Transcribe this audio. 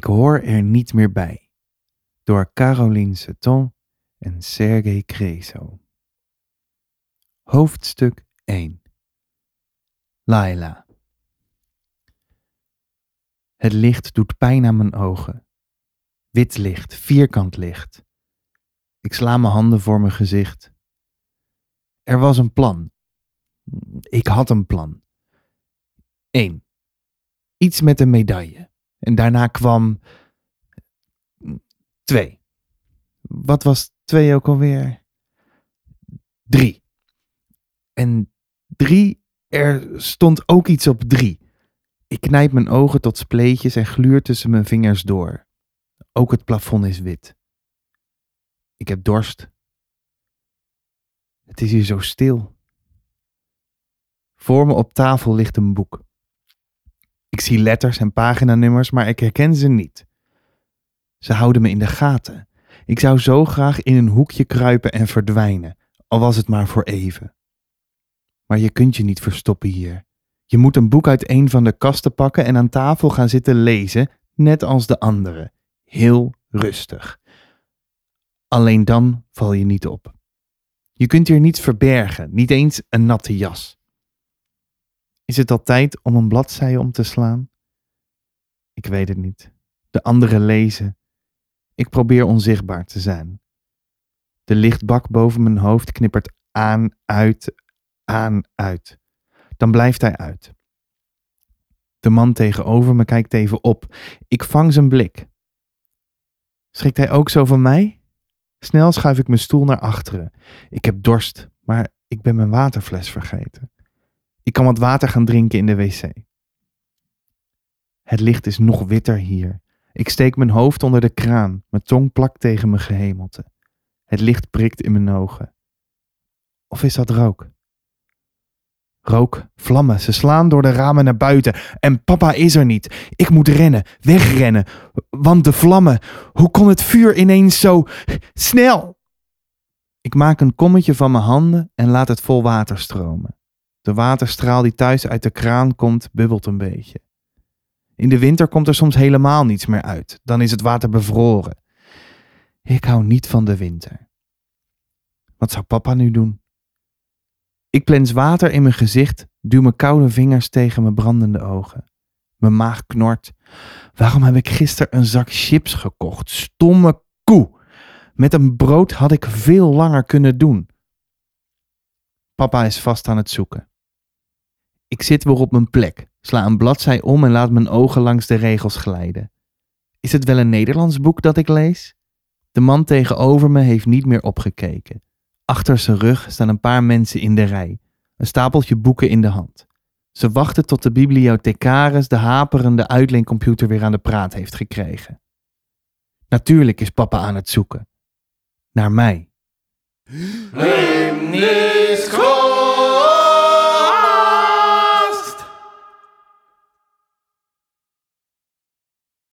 Ik hoor er niet meer bij. Door Caroline Seton en Sergei Creso. Hoofdstuk 1 Laila Het licht doet pijn aan mijn ogen. Wit licht, vierkant licht. Ik sla mijn handen voor mijn gezicht. Er was een plan. Ik had een plan. 1. Iets met een medaille. En daarna kwam. 2. Wat was 2 ook alweer? 3. En 3, er stond ook iets op 3. Ik knijp mijn ogen tot spleetjes en gluur tussen mijn vingers door. Ook het plafond is wit. Ik heb dorst. Het is hier zo stil. Voor me op tafel ligt een boek. Ik zie letters en paginanummers, maar ik herken ze niet. Ze houden me in de gaten. Ik zou zo graag in een hoekje kruipen en verdwijnen, al was het maar voor even. Maar je kunt je niet verstoppen hier. Je moet een boek uit een van de kasten pakken en aan tafel gaan zitten lezen, net als de anderen. Heel rustig. Alleen dan val je niet op. Je kunt hier niets verbergen, niet eens een natte jas. Is het al tijd om een bladzij om te slaan? Ik weet het niet. De anderen lezen. Ik probeer onzichtbaar te zijn. De lichtbak boven mijn hoofd knippert aan, uit, aan, uit. Dan blijft hij uit. De man tegenover me kijkt even op. Ik vang zijn blik. Schrikt hij ook zo van mij? Snel schuif ik mijn stoel naar achteren. Ik heb dorst, maar ik ben mijn waterfles vergeten. Ik kan wat water gaan drinken in de wc. Het licht is nog witter hier. Ik steek mijn hoofd onder de kraan, mijn tong plakt tegen mijn gehemelte. Het licht prikt in mijn ogen. Of is dat rook? Rook, vlammen, ze slaan door de ramen naar buiten. En papa is er niet. Ik moet rennen, wegrennen. Want de vlammen, hoe kon het vuur ineens zo snel? Ik maak een kommetje van mijn handen en laat het vol water stromen. De waterstraal die thuis uit de kraan komt, bubbelt een beetje. In de winter komt er soms helemaal niets meer uit. Dan is het water bevroren. Ik hou niet van de winter. Wat zou papa nu doen? Ik plens water in mijn gezicht, duw mijn koude vingers tegen mijn brandende ogen. Mijn maag knort. Waarom heb ik gisteren een zak chips gekocht? Stomme koe! Met een brood had ik veel langer kunnen doen. Papa is vast aan het zoeken. Ik zit weer op mijn plek, sla een bladzij om en laat mijn ogen langs de regels glijden. Is het wel een Nederlands boek dat ik lees? De man tegenover me heeft niet meer opgekeken. Achter zijn rug staan een paar mensen in de rij, een stapeltje boeken in de hand. Ze wachten tot de bibliothecaris de haperende uitleencomputer weer aan de praat heeft gekregen. Natuurlijk is papa aan het zoeken. Naar mij.